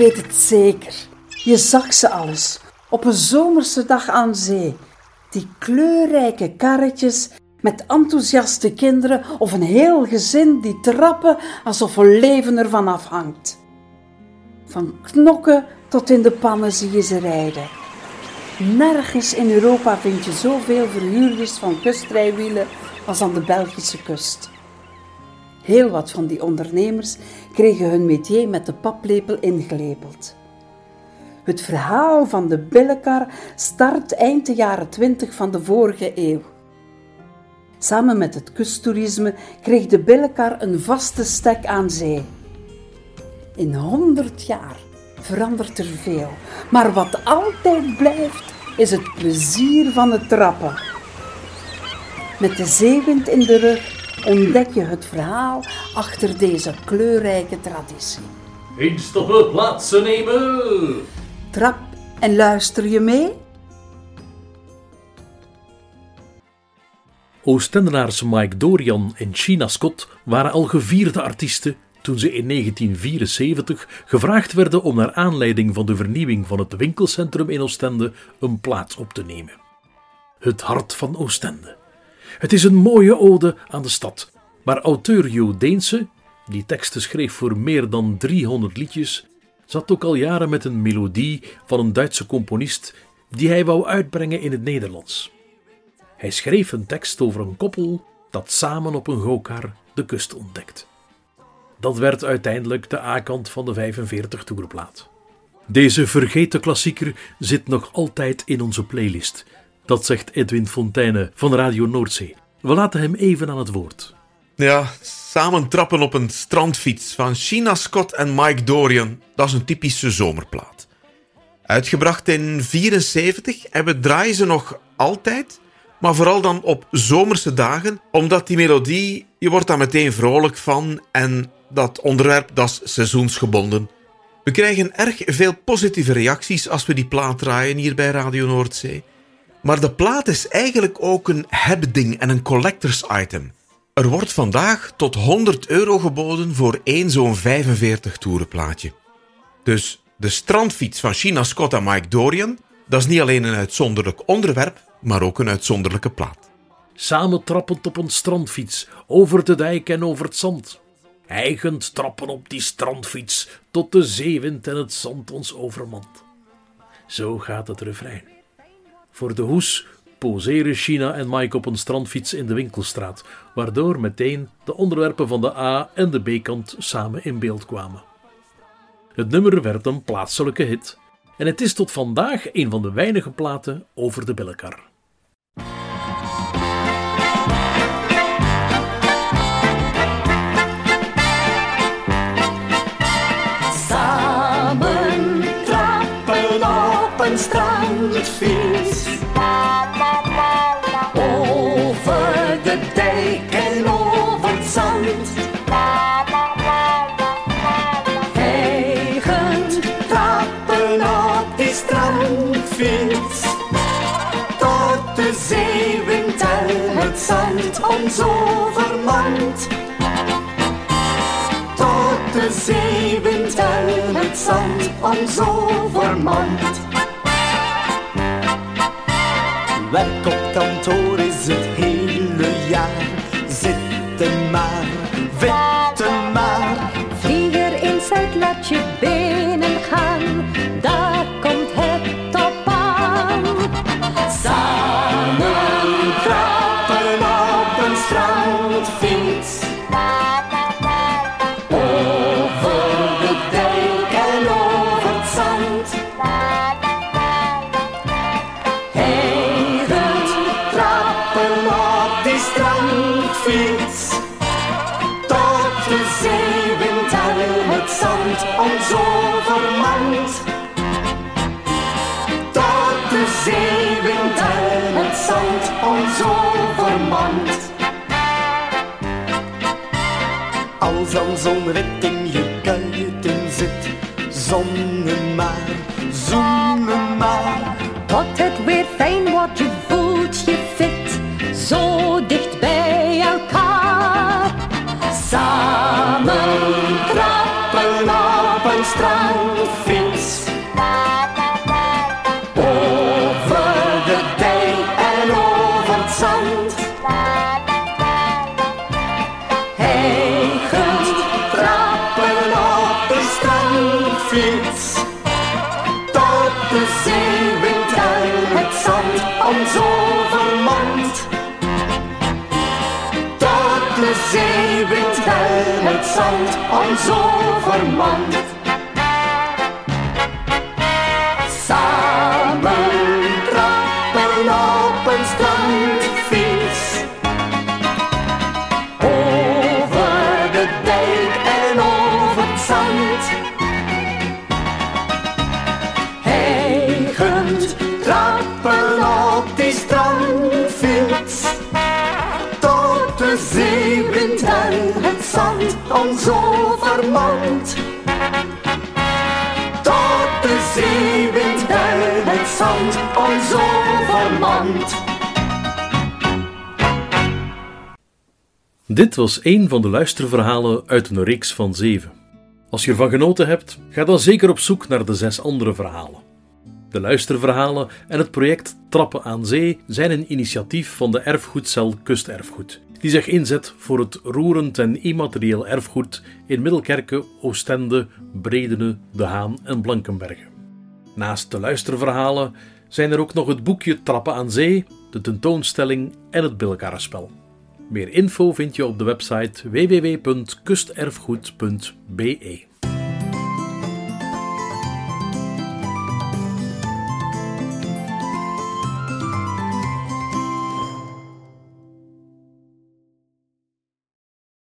weet het zeker. Je zag ze alles op een zomerse dag aan zee. Die kleurrijke karretjes met enthousiaste kinderen of een heel gezin die trappen alsof een leven ervan afhangt. Van knokken tot in de pannen zie je ze rijden. Nergens in Europa vind je zoveel verhuurders van kustrijwielen als aan de Belgische kust. Heel wat van die ondernemers kregen hun métier met de paplepel ingelepeld. Het verhaal van de billenkar start eind de jaren 20 van de vorige eeuw. Samen met het kusttoerisme kreeg de billenkar een vaste stek aan zee. In honderd jaar verandert er veel, maar wat altijd blijft is het plezier van het trappen. Met de zeewind in de rug ontdek je het verhaal achter deze kleurrijke traditie. Instappen, plaatsen nemen! Trap en luister je mee? Oostendenaars Mike Dorian en China Scott waren al gevierde artiesten toen ze in 1974 gevraagd werden om naar aanleiding van de vernieuwing van het winkelcentrum in Oostende een plaats op te nemen. Het hart van Oostende. Het is een mooie ode aan de stad, maar auteur Jo Deense, die teksten schreef voor meer dan 300 liedjes, zat ook al jaren met een melodie van een Duitse componist die hij wou uitbrengen in het Nederlands. Hij schreef een tekst over een koppel dat samen op een gokar de kust ontdekt. Dat werd uiteindelijk de A-kant van de 45 toerplaat. Deze vergeten klassieker zit nog altijd in onze playlist. Dat zegt Edwin Fontaine van Radio Noordzee. We laten hem even aan het woord. Ja, samen trappen op een strandfiets van China Scott en Mike Dorian. Dat is een typische zomerplaat. Uitgebracht in 74 en we draaien ze nog altijd, maar vooral dan op zomerse dagen, omdat die melodie, je wordt daar meteen vrolijk van en dat onderwerp dat is seizoensgebonden. We krijgen erg veel positieve reacties als we die plaat draaien hier bij Radio Noordzee. Maar de plaat is eigenlijk ook een hebding en een collectors item. Er wordt vandaag tot 100 euro geboden voor één zo'n 45 toerenplaatje. Dus de strandfiets van China Scott en Mike Dorian, dat is niet alleen een uitzonderlijk onderwerp, maar ook een uitzonderlijke plaat. Samen trappend op een strandfiets, over de dijk en over het zand. Eigend trappen op die strandfiets, tot de zeewind en het zand ons overmand. Zo gaat het refrein. Voor de hoes poseren China en Mike op een strandfiets in de winkelstraat, waardoor meteen de onderwerpen van de A- en de B-kant samen in beeld kwamen. Het nummer werd een plaatselijke hit en het is tot vandaag een van de weinige platen over de billenkar. Samen trappen op een strandfiets. Zeewind en het zand ons overmand. Tot de en het zand ons overmand. Werk op kantoor overmand. Tot de zeewind en het zand ons overmand. Als dan zo'n wit in je kuiten zit, zonnen maar, zoenen maar. Tot het weer fijn wordt, je voelt je fit, zo dicht strand. Over de dijk en over het zand. Hegend trappen op de strandfiets. Tot de zeewind en het zand ons overmand. Tot de zeewind en het zand ons overmand. Trappen op die strandfiets. Tot de zeewind en het zand ons overmand. Tot de zeewind en het zand ons overmand. Dit was een van de luisterverhalen uit een reeks van zeven. Als je ervan genoten hebt, ga dan zeker op zoek naar de zes andere verhalen. De luisterverhalen en het project Trappen aan Zee zijn een initiatief van de erfgoedcel Kusterfgoed, die zich inzet voor het roerend en immaterieel erfgoed in Middelkerke, Oostende, Bredene, De Haan en Blankenberge. Naast de luisterverhalen zijn er ook nog het boekje Trappen aan Zee, de tentoonstelling en het bilkarrenspel. Meer info vind je op de website www.kusterfgoed.be.